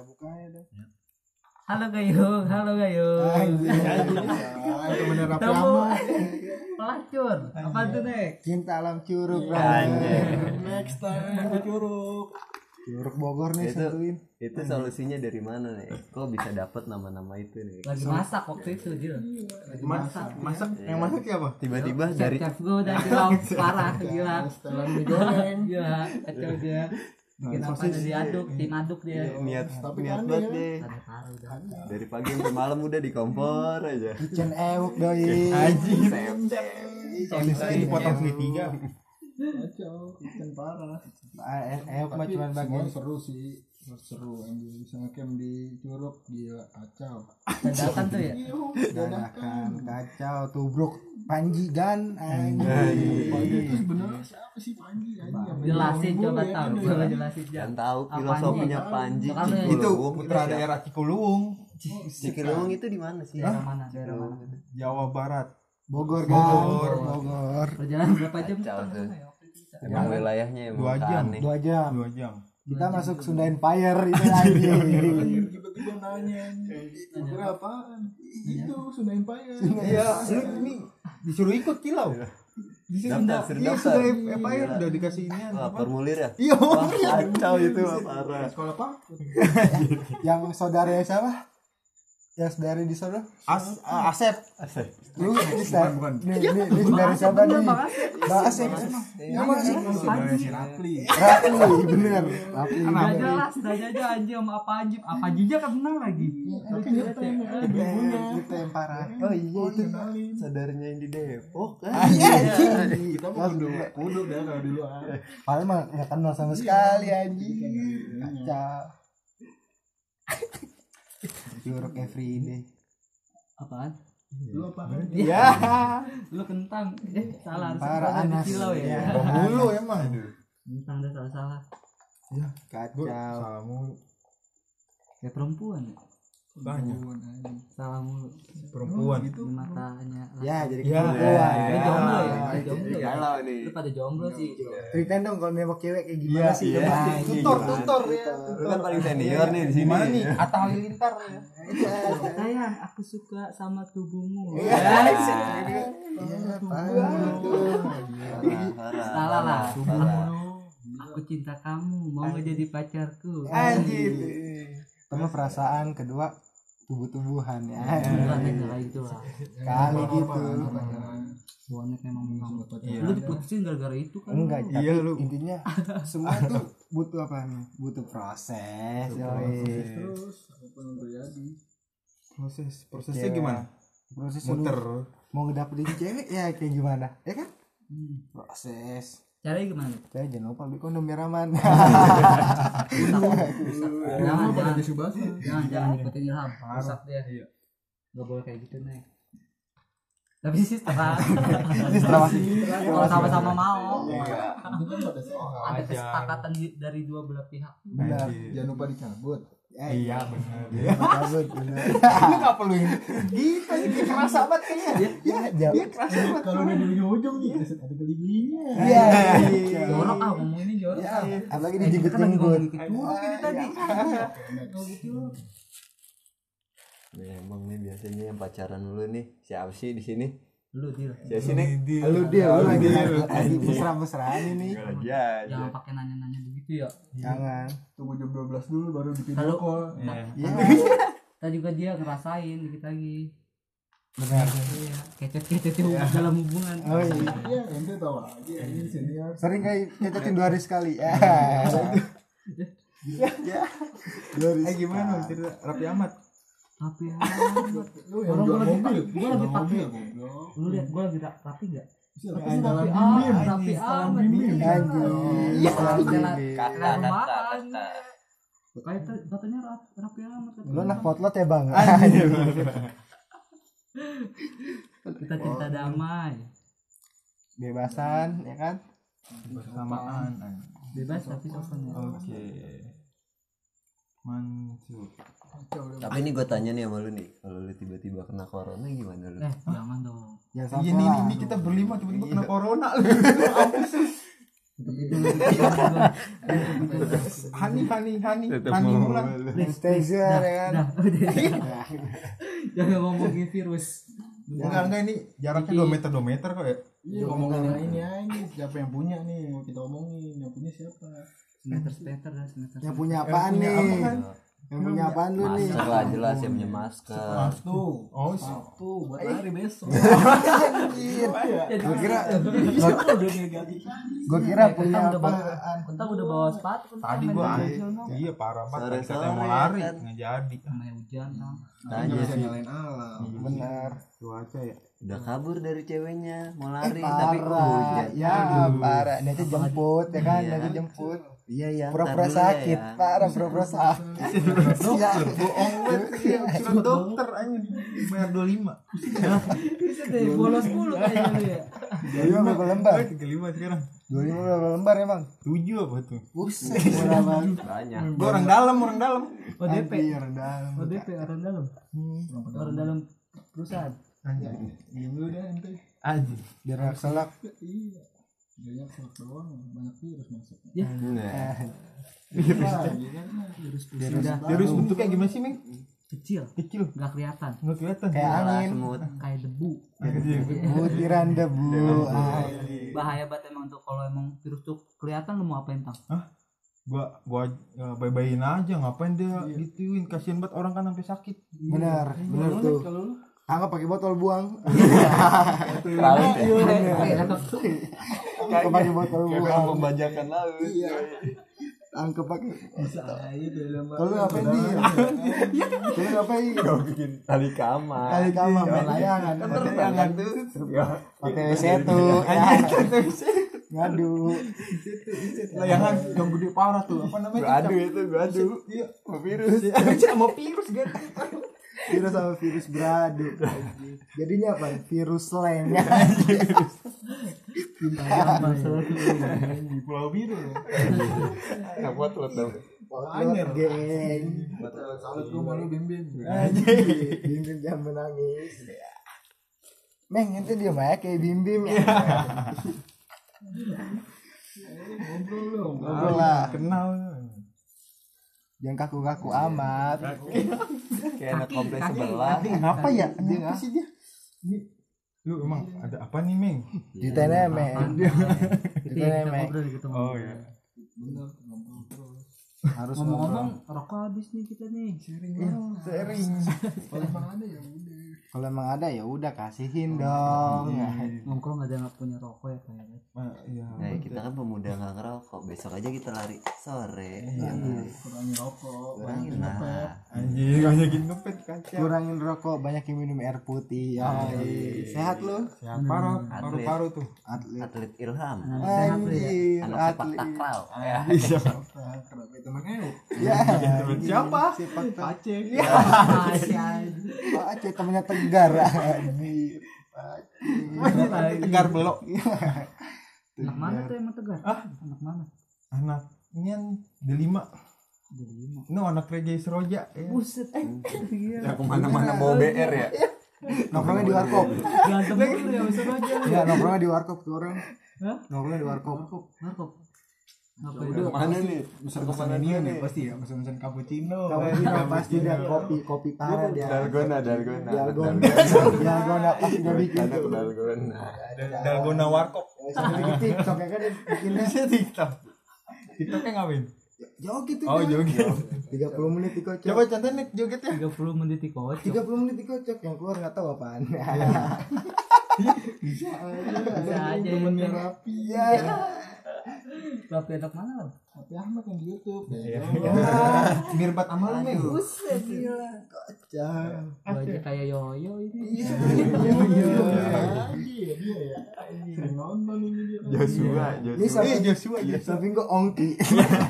buka ya deh Halo Gayung, halo Gayung. Ahmad pelacur. Apa tuh nek? cinta alam curug Iya, anjing. next time curug curug Bogor nih Itu- satuin Itu solusinya dari mana nih? Kok bisa dapet nama-nama itu nih? Lagi masak waktu itu Jil. masak masak yang masak siapa Tiba-tiba dari chef gue udah bilang parah gila. setelan digoreng Gila, kacau dia. Bikin apa ada diaduk, tim aduk dia. niat Tapi niat banget dia- deh. Dari pagi sampai malam udah di kompor aja. kitchen ewok doi. Anjing Chef, saya dipotong segitiga kacau kitchen parah Ah, e- ewok mah tapi cuma semua bagian seru sih seru anjing bisa ngecamp di curug gila kacau Dadakan tuh ya. dadakan kacau tubruk Panji Gan Panji anjing itu sebenarnya siapa sih Panji Jelasin coba ya tahu, kan, coba ya? jelasin Dan jangan. tahu filosofinya? Panji. Kan itu Cikulung. putra daerah Cikulung Cikulung itu di mana sih? Daerah mana? Daerah mana? Jawa Barat Bogor Bogor. Bogor Perjalanan berapa jam? Tuh. Ya, itu. Emang wilayahnya emang Dua jam. aneh. dua jam dua jam kita masuk Sunda Empire itu Anjing, tiba-tiba nanya anjing. berapaan itu Sunda Empire iya lu ini disuruh ikut kilau di sini iya sudah apa ya Gila. udah dikasih ini Wah, formulir ya? iya Wah, kacau itu parah. sekolah pak yang saudara siapa yang saudara di sana? As, ah, Asep. Lu ini sa- bukan. nih nih nih saudara siapa nih? Bang Asep. Nama sih saudara si Rapli. Rapli. Bener. Rapli. Udah jelas, udah aja anjing sama apa anjing, apa anjingnya kenal lagi. tapi nyetem kita yang parah oh iya itu Saudaranya yang di Depok. Kan? kita mau kudu kudu dah kalau luar Padahal mah nggak kenal sama sekali anjing. Kacau Curug everyday Apaan? lu apa Ya, lu kentang. Eh, salah. Parah, di Anas. silau ya. Iya. mulu emang Kentang udah salah-salah. kacau salah mulu Kayak perempuan ya. Banyak Salah mulu. perempuan Di matanya. ya jadi Ya, keperluan. Lu ya. jomblo ya? Lu jomblo ya? Galau nih. Lu pada jomblo sih. ceritain dong kalau nembak cewek kayak gimana sih iya. coba Iya, tutor tutor ya Lu kan paling senior nih di sini. gimana nih Atta Halilintar ya Sayang, aku suka sama tubuhmu. Iya, parah. Salah lah. Aku cinta kamu, mau jadi pacarku? anjir pertama perasaan kedua tubuh-tubuhan ya Bukan yang kayak gitu lah. kali gitu Bonek emang memang. Iya. Lu diputusin gara-gara itu kan? enggak tapi Iya, lu. intinya semua tuh butuh apa nih butuh proses yoi. terus apa pun yang terjadi proses prosesnya Cewek. gimana proses lu muter mau ngedapetin cewek ya kayak gimana ya kan proses Caranya gimana? saya jangan lupa beli kondom biar aman. Jangan, jangan, Subasa jangan, jangan ikutin ilham. Rusak dia. Gak boleh kayak gitu nih. Tapi sih setelah kalau sama-sama mau, soal ada kesepakatan dari dua belah pihak. benar. Jangan lupa dicabut Eh, iya benar iya benar lu nggak perlu ini gitu ini kerasa banget kayaknya ya jauh kalau udah di ujung nih ada geli-gelinya iya Jorok ah ngomong ini jorok. Ya, apalagi Eh, kita kan lagi dijemput-jemput. ngomongin dikit dulu ini tadi. Oh gitu. Nih, emang nih biasanya yang pacaran dulu nih siapa sih di sini? Lu dia. Siapa sih nih? Lu dia, lu lagi Lu. lagi mesra-mesraan ini. Jangan pakai nanya-nanya begitu ya. Jangan. tunggu jam 12 dulu baru di video Kalau- call Iya. Tadi juga dia ngerasain dikit lagi. Benar. Iya, kecet-kecet itu dalam hubungan. Oh iya. iya ente tahu aja ini senior Sering kayak nyetetin dua hari sekali. Ya. Ya. Dua hari eh gimana cerita Raffi Ahmad Tapi ya, lu yang Orang jual gua lagi- mobil gua lagi lu lihat gua lagi ra- rapi enggak? Tapi rapi. Anjing. Katanya amat. Lu anak potlot ya, Bang? Kita cinta damai. Bebasan, ya kan? bersamaan Bebas tapi sopan ya. oke mantul Tapi ini gue tanya nih sama lu nih, kalau lu tiba-tiba kena corona gimana lu? Eh, jangan dong. Jangan Iya nih, lah. ini kita berlima tiba-tiba kena corona lu. Hani hani hani hani mau ulang. Sanitizer ya kan. Nah. Jangan ngomongin virus. Enggak enggak ini jaraknya 2 meter 2 meter kok ya. Iya ngomongin yang ini aja siapa yang punya nih mau kita omongin yang punya siapa Semeter semeter dah semeter. Yang punya apaan nih? Apa kan? Yang punya apaan lu nih? masker lah jelas yang punya masker tuh Oh, satu buat hari besok Anjir. Gua kira gua kira punya Kentang udah bawa- apaan. Kentang udah bawa sepatu tadi gua iya parah banget katanya mau lari kan. nggak jadi. namanya hujan tanya bisa sih nyalain alam Benar. Cuaca ya. udah kabur dari ceweknya mau Eh, lari tapi parah. hujan Ya, parah. Dia tuh jemput ya kan, Iya. dia tuh jemput. Iya ya Pura-pura ya, sakit, ya. parah pura-pura sakit. Iya. Bohong banget iya, surat dokter anjing bayar 25. Bisa deh bolos mulu kayaknya lu ya. Dua lima berapa lembar? Eh, 35 sekarang. Dua lima berapa lembar emang? 7 apa tuh? Buset, murah banget. banyak Gua orang dalam, orang dalam. ODP. Anjir, dalam. ODP orang dalam. Orang dalam perusahaan. Anjing. Diam dulu deh ente Anjing. Biar selak. iya banyak doang banyak virus masuk nah, virus lagi kan Virus Virus bentuknya gimana sih, Ming? kecil, Kecil. nggak kelihatan. Enggak kelihatan. Kayak angin. semut Kayak debu. Butiran debu. Ah, Bahaya banget emang tuh kalau emang virus tuh kelihatan lu mau apain tang? Gua gua uh, bye-byein aja ngapain dia gituin kasihan banget orang kan sampai sakit. Benar, benar tuh. kalau lu Anggap pakai botol buang. ya Anggap pakai botol buang. membajakan laut Iya. Anggap pakai. bisa aja deh lembah Kalau di? Kalau ngapain? bikin tali kamar Kali kamar main layangan. Kan terbang tuh Pakai setu. ya. Ngadu. Layangan yang gede parah tuh. Apa namanya? gua adu itu gua adu Iya. mau virus Sama virus kan. Virus sama virus beradu. Jadinya apa? Virus slang. Di Pulau Biru. nggak buat lo dong Anjir, geng. salut gua malu bim bim Anjir, Bim Bim jangan menangis. Meng, itu dia mah kayak Bim Bim ya. ngobrol lu Ngobrol lah. Kenal. Jangan kaku-kaku amat. kayak anak kompleks sebelah Ngapa ya? Dia sih dia? Lu emang ada apa nih, Meng? di TNM. Di TNM. Oh ya. bener Harus. Ngomong-ngomong rokok habis nih kita nih. Sharing. kalau emang ada ya udah Kalau emang ada ya udah kasihin dong. Nongkrong ada nggak punya rokok ya kayaknya. Ah, Iya. nah kita kan pemuda nggak ngerokok besok aja kita lari sore kurangi rokok kurangin banyakin ngepet lah Anjing, banyakin ngepet kaca. Kurangin rokok, banyakin minum air putih. Ya, sehat lu. Siapa paru paru-paru tuh? Atlet. atlet ilham ya. Anjir, anak sepak atlet. takraw ya kenapa temennya Ya, Siapa? Sepak. Aceh. Pak Aceh temennya Tegar. Anjir. Tegar belok. Anak mana tuh emang tegar? Anak mana? Anak ini yang delima. Jadi lima. Ini anak reggae seroja. ya. Buset. Eh, ya ke mana-mana bawa BR ya Nongkrongnya di warkop. Berantem dulu ya aja. Ya, nongkrongnya di warkop tuh orang. Nongkrongnya di warkop. Narkop. Apa Udah, itu? mana nih Pesan-pesan ini nih pasti ya, pesan-pesan cappuccino. Kita pasti dia kopi kopi parah dia. dalgona dalgona Dalgona. Dalgona pasti dia bikin dalgona Dal- Dalgona warkop. Sampai bikin TikTok ya kan bikinnya Bisa TikTok. TikToknya ngapain? joget tuh. Oh, kan. joget. 30 menit dikocok. Coba contohin nih jogetnya. 30 menit di kocok. 30 menit dikocok yang keluar nggak tahu apaan. Bisa aja temennya yang rapi Iya. Tapi anak mana lo? tapi Ahmad yang di YouTube Iya. Mirbat sama lu, Meng. Buset gila. Kocak. Gua aja kayak yoyo ini. Iya. iya dia ya sering nonton ini dia Joshua Ini Joshua sampai Eh, Joshua ya. Samping gua ongki.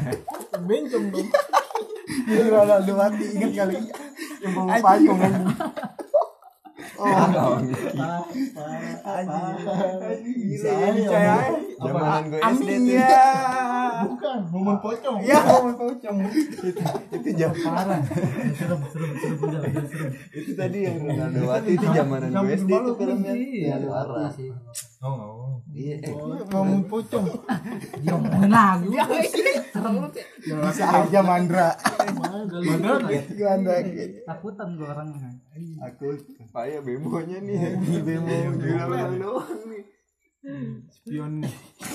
bencong dong Ini Ronaldo mati ingat kali. Yang bawa payung kan. Oh, Oh, anjing. bisa Iya, aja Zamanan gue Amin SD tuh. ya. Bukan, momen pocong. Ya, momen pocong. Itu jam parah serem serem serem udah udah serem itu tadi yang Ronaldo Wati itu zamanan gue SD itu filmnya. iya Parah. sih Oh. Oh. Iya. eh, Momen pocong. dia ngomongin lagi serem Bisa aja Mandra. Mandra. takutan gue orangnya Aku payah bemonya nih. Bemo bilang doang nih. Spion.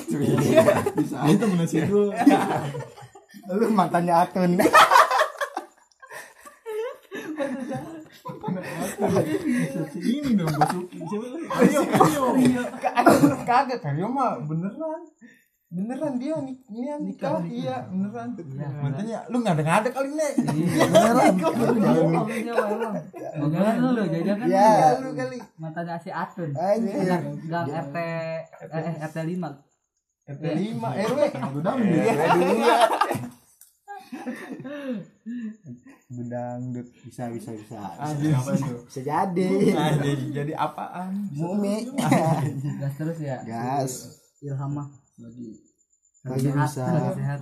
Bisa aja temen si gue. Lu mantannya Atun. Ini dong Basuki. Siapa lagi? Ayo, ayo. Kagak dia mah beneran. Beneran dia nih ini nikah iya beneran. Mantannya lu nggak ada ada kali nek. Beneran. Jangan lu lu jangan Ya. lu kali. Matanya si Atun. Gang RT eh RT 5 RT 5 RW. Gudang Bedangdut bisa bisa bisa. Bisa jadi. Anjir, jadi apaan? Mumi. gas terus ya? Gas. Ilhamah lagi Lagi bisa. lagi sehat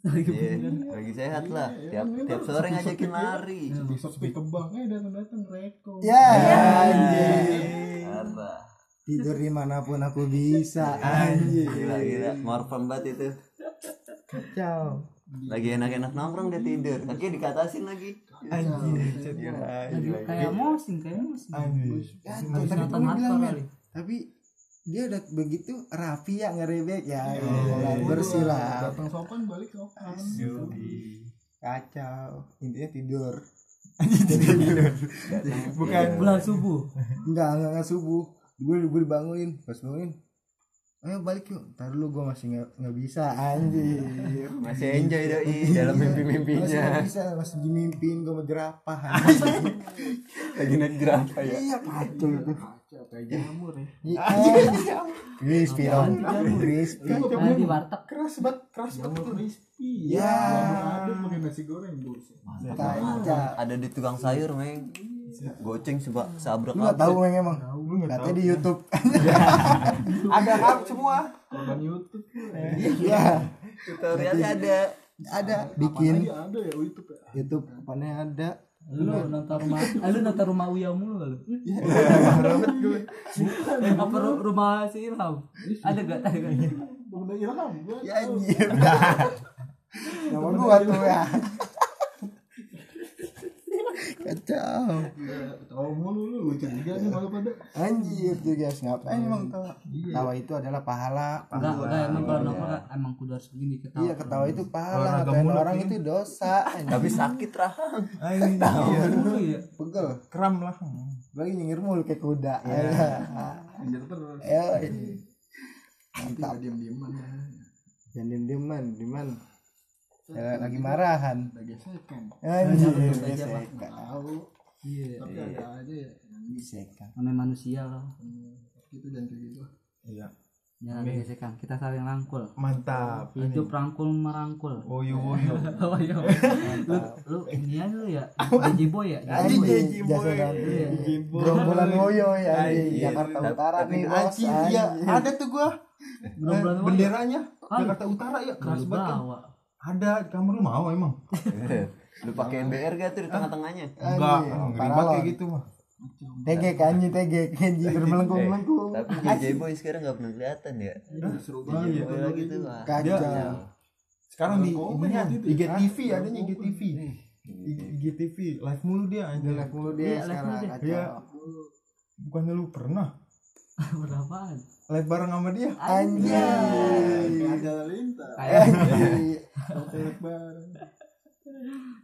lagi Iya, lagi sehat lah. Tiap tiap sore ngajakin lari. besok sepi kebang eh datang datang reko. Ya. Tidur di mana pun aku bisa. Anjir. Gila gila. Morfem banget itu. Kacau. Lagi enak-enak nongkrong dia tidur. Kakinya dikatasin lagi. Anjir. lagi kayak mosing kayak mosing Anjir. Tapi dia udah begitu rapi ya ngerebek ya. Bersih lah. Datang sopan balik sopan. Kacau. Intinya tidur. Bukan bulan subuh Enggak, enggak, enggak subuh. Gue gue dibangunin, pas bangunin. Ayo balik yuk. Ntar dulu gue masih nggak nggak bisa anjir. Masih enjoy doi dalam Masih mimpi-mimpinya. nggak bisa, masih dimimpiin gue mau jerapah. Lagi naik jerapah ya. Iya kacau itu. Kayak jamur ya. Iya. Crispy dong. Crispy. Di warteg keras banget, keras banget crispy. Ya. Adem pakai nasi goreng buset. Kacau. Ada di tukang sayur, Meng. Goceng seba sabrak Lu nggak tahu Meng emang? Lu nggak Katanya tahu. di YouTube. Ada kan semua. Korban YouTube. Iya. Tutorialnya ada. Ada bikin ada ya YouTube ya. YouTube apanya ada. Lu nonton rumah ah, lu nonton rumah Uya mulu lu apa ru- rumah si Ilham? Ada gak ada gak Bunda Ilham. Ya anjir. Nama gua tuh ya. Kacau. Ya, tahu juga nih malah pada. Anjir tuh guys, ngapain emang tawa? Tawa itu adalah pahala. enggak enggak emang kalau nongkrong emang kudu harus begini ketawa Iya, ketawa itu pahala, ngatain orang ini. itu dosa. Tapi sakit rahang. Anjir. dulu ya Pegel. Kram lah. Lagi nyengir mulu kayak kuda. Ya. Anjir terus. Ya. Mantap diam-diaman ya. Jangan diem-dieman, dieman. Ya, lagi marahan. Udah gesekan. Anjir, gesekan. Tahu. iya Tapi ada aja ya Gesekan. namanya manusia loh gitu dan kayak gitu. Iya. jangan ada gesekan kita saling rangkul Mantap. hidup rangkul merangkul Oyo oyo. oh iya lu lu ini aja lu ya DJ boy ya jasa boy. Anjing, boy. Gerombolan woyo ya, anjing. Anjing. Jakarta Utara nih, iya. Anjing. Ada tuh gua. Gerombolan woyo. Benderanya. Jakarta Utara ya keras banget Ada di kamar lu mau emang? Lu pakai BR gak tuh di tengah-tengahnya? Enggak, lo. kayak gitu mah. Tegek anjing, tegek anjing bermelengkung-melengkung. Tapi JJ Boy sekarang gak pernah kelihatan ya. Seru JJ banget. Boy lagi tuh. Kacau. Sekarang di? IGTV adanya IGTV. IGTV live mulu dia anjir. live mulu dia Iya, live sekarang. Iya. Kacau. Bukannya lu pernah berapaan live bareng sama dia? Kayak jalan lintas. Anjing. Toilet bareng.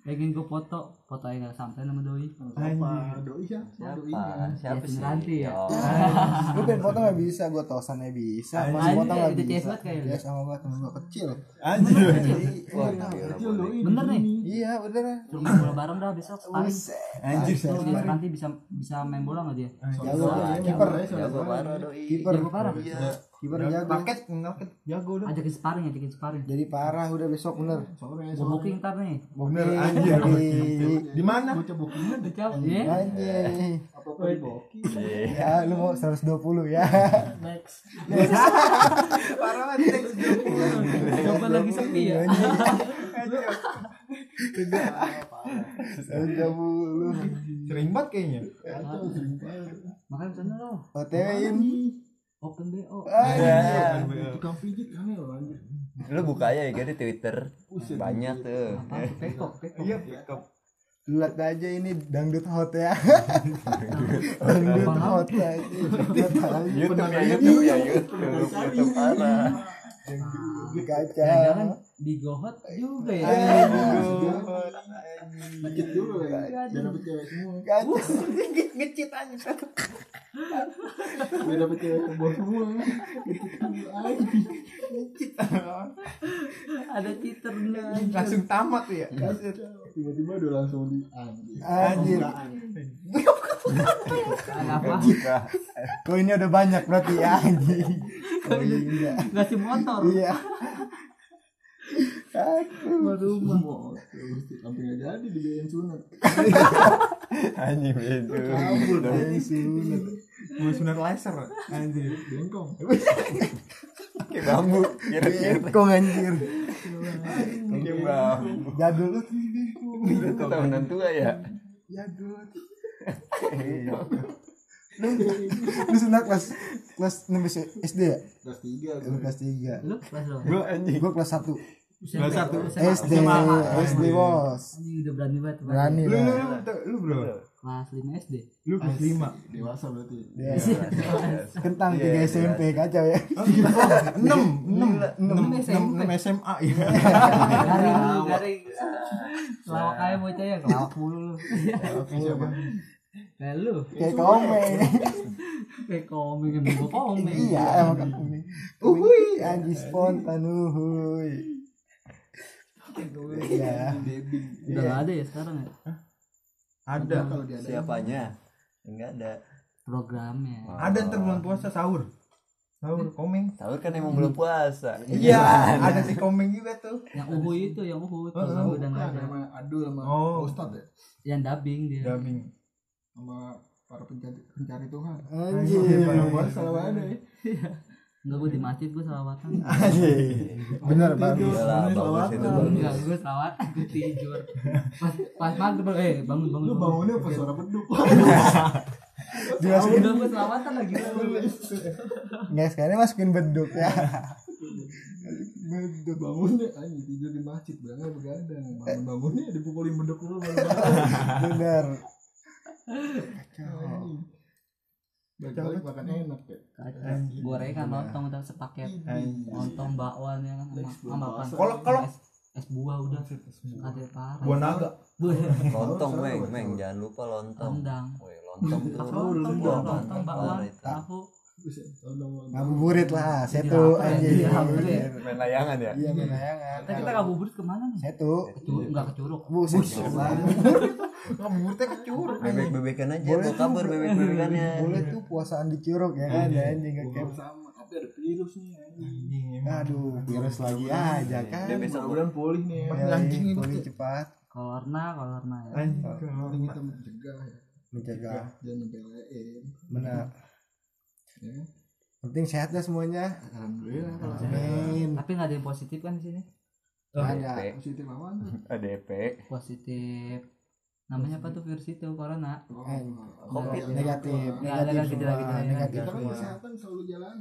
pengen gue foto foto yang gak sampai nama doi Siapa? Doi siapa? Siapa? Doinya. Siapa Yasin sih? Ranti ya? Oh. Lu pengen foto gak bisa, gue tosannya bisa. Masih foto gak bisa. CS banget kayaknya. Ya sama gue temen gue kecil. Anjir. Iya, Kecil boleh. doi. Bener nih? Iya bener. main bola bareng dah besok paling. Anjir. Nanti bisa bisa main bola nggak dia Jago, kiper. Jago parah doi. Kiper. Jago parah. Iya. kiper jago raket raket jago udah ajakin sparring ajakin sparring jadi parah udah besok bener Sore gue booking ntar nih bener Booking, anjir di mana? Bocah bookingan deh. Udah ya anjing. Apa apa di boki. ya lu mau 120 ya. Next. parah banget coba lagi sepi ya. Sering banget kayaknya. Kacau sering banget. makanya sana lo. OTW-in open bo Tukang pijit aneh loh anjir. Lu buka aja ya di Twitter. Banyak tuh. apa? Pekok pekok iya up lihat aja ini dangdut hot ya dangdut hot aja aja. YouTube ya YouTube ya YouTube. YouTube parah. Kaca jangan di gohot juga ya Ngecit dulu ya. Biar dapet cewek semua. kaca ngecit aja Biar dapet cewek kebor semua. Ngecit dulu aja. ada cheaternya langsung tamat tuh ya Tiba-tiba udah langsung di anjir. Anjir. kenapa kok ini udah banyak berarti ya anjing oh iya ngasih motor iya baru Semua. Sampai nggak jadi dibiayain sunat. Anjing itu. Kabur dong. Sunat. mau sunat laser Anjir. Bengkong. Kayak bambu. Kira-kira kok anjir kayak bambu. jadul lu Itu tahunan tua ya. jadul lu lu sunat kelas kelas 6 SD ya? Kelas tiga. lu kelas 3 lu kelas lo Gua anjing. gua kelas 1 Kelas satu. SD SD bos. Anjing udah berani banget berani lu lu lu, lu bro kelas 5 SD lu kelas lima? Dewasa berarti. Dia kentang 3 SMP kacau ya. Enam enam Enam enam SMP. enam SMA ya. Garing lu garing. Lawak. Kayak bocah ya kelawak mulu lu kayak lu kayak komeng. Kayak komeng yang gue komeng. Iya emang komeng. Uhui anjing spontan uhui iya. Udah gak ada ya sekarang ya? Ada Kalau dia ada. Siapanya? Enggak ada. programnya. Ada ntar bulan puasa sahur. Sahur komeng. Tahu kan emang belum puasa. iya ada si komeng juga tuh. Yang uhu itu yang uhu itu Oh, udah nggak Bukan, ada. sama Adul sama Oh. Ustad ya. yang dubbing dia. Daming Sama para pencari, pencari Tuhan. anjing. Bulan puasa lah ada ya. enggak gue di masjid gue selawatan anjing. Bener bagus bagus. enggak gue selawatan gue tidur. Pas pas maghrib eh bangun bangun Lu bangunnya pas suara beduk. dimasukin udah gue selawatan lagi nggak sekarang masukin beduk ya. Beduk bangunnya anjing tidur di masjid. Bilangnya begadang. Bangun bangunnya dipukulin beduk dulu baru bener bangun. Balik balik makan enak ya. gorengan lontong udah sepaket. Lontong bakwan ya kan sama apa? Kalau- kalau- es, buah udah. Ada parah. Buah naga. Lontong, Meng, Meng, jangan lupa lontong. rendang. Lontong tuh. lontong lontong bakwan. Tahu. Ngabuburit lah setu Iya, anjing. Iya, iya. Main layangan ya? iya menayangan kita kita ngabuburit ke mana nih setu. Curug, enggak ke curug buset. ngabuburitnya kecuruk. Bebek-bebekan aja, Boleh bawa kabur tuh. bebek-bebekannya. boleh tuh puasaan di curug ya kan anjing ngecamp sama tapi ada virus nih anjing. anjing aduh. Virus lagi aja kan. Dia besok Mudah-mudahan pulih nih. Ya. Ya, anjing pulih cepat. Kolorna kolorna ya. Anjing Paling kita mencegah ya. mencegah. Jangan nyepelein. benar Ya. penting sehat ya semuanya. Alhamdulillah kalau amin. tapi nggak ada yang positif kan di sini? Ada. DP, positif tuh. ADP. positif. Namanya apa tuh virus itu? Corona. Oh, Covid. negatif. Nggak ada negatif semua. yang negatif Kita kan kesehatan selalu jalan.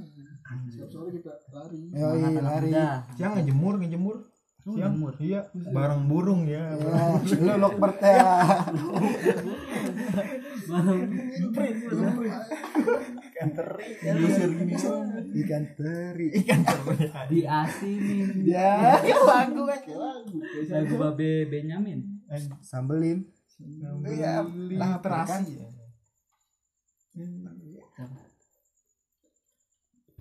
Setiap sore kita lari. Yoi, Anak-anak lari. siang ngejemur ngejemur. Siang? jemur iya bareng burung ya. Ya lu lokbert ya ikan teri. Ikan teri. Di asinin ya. Lagu kan kayak lagu. lagu babe Benyamin. Sambelin. Iya lah terasi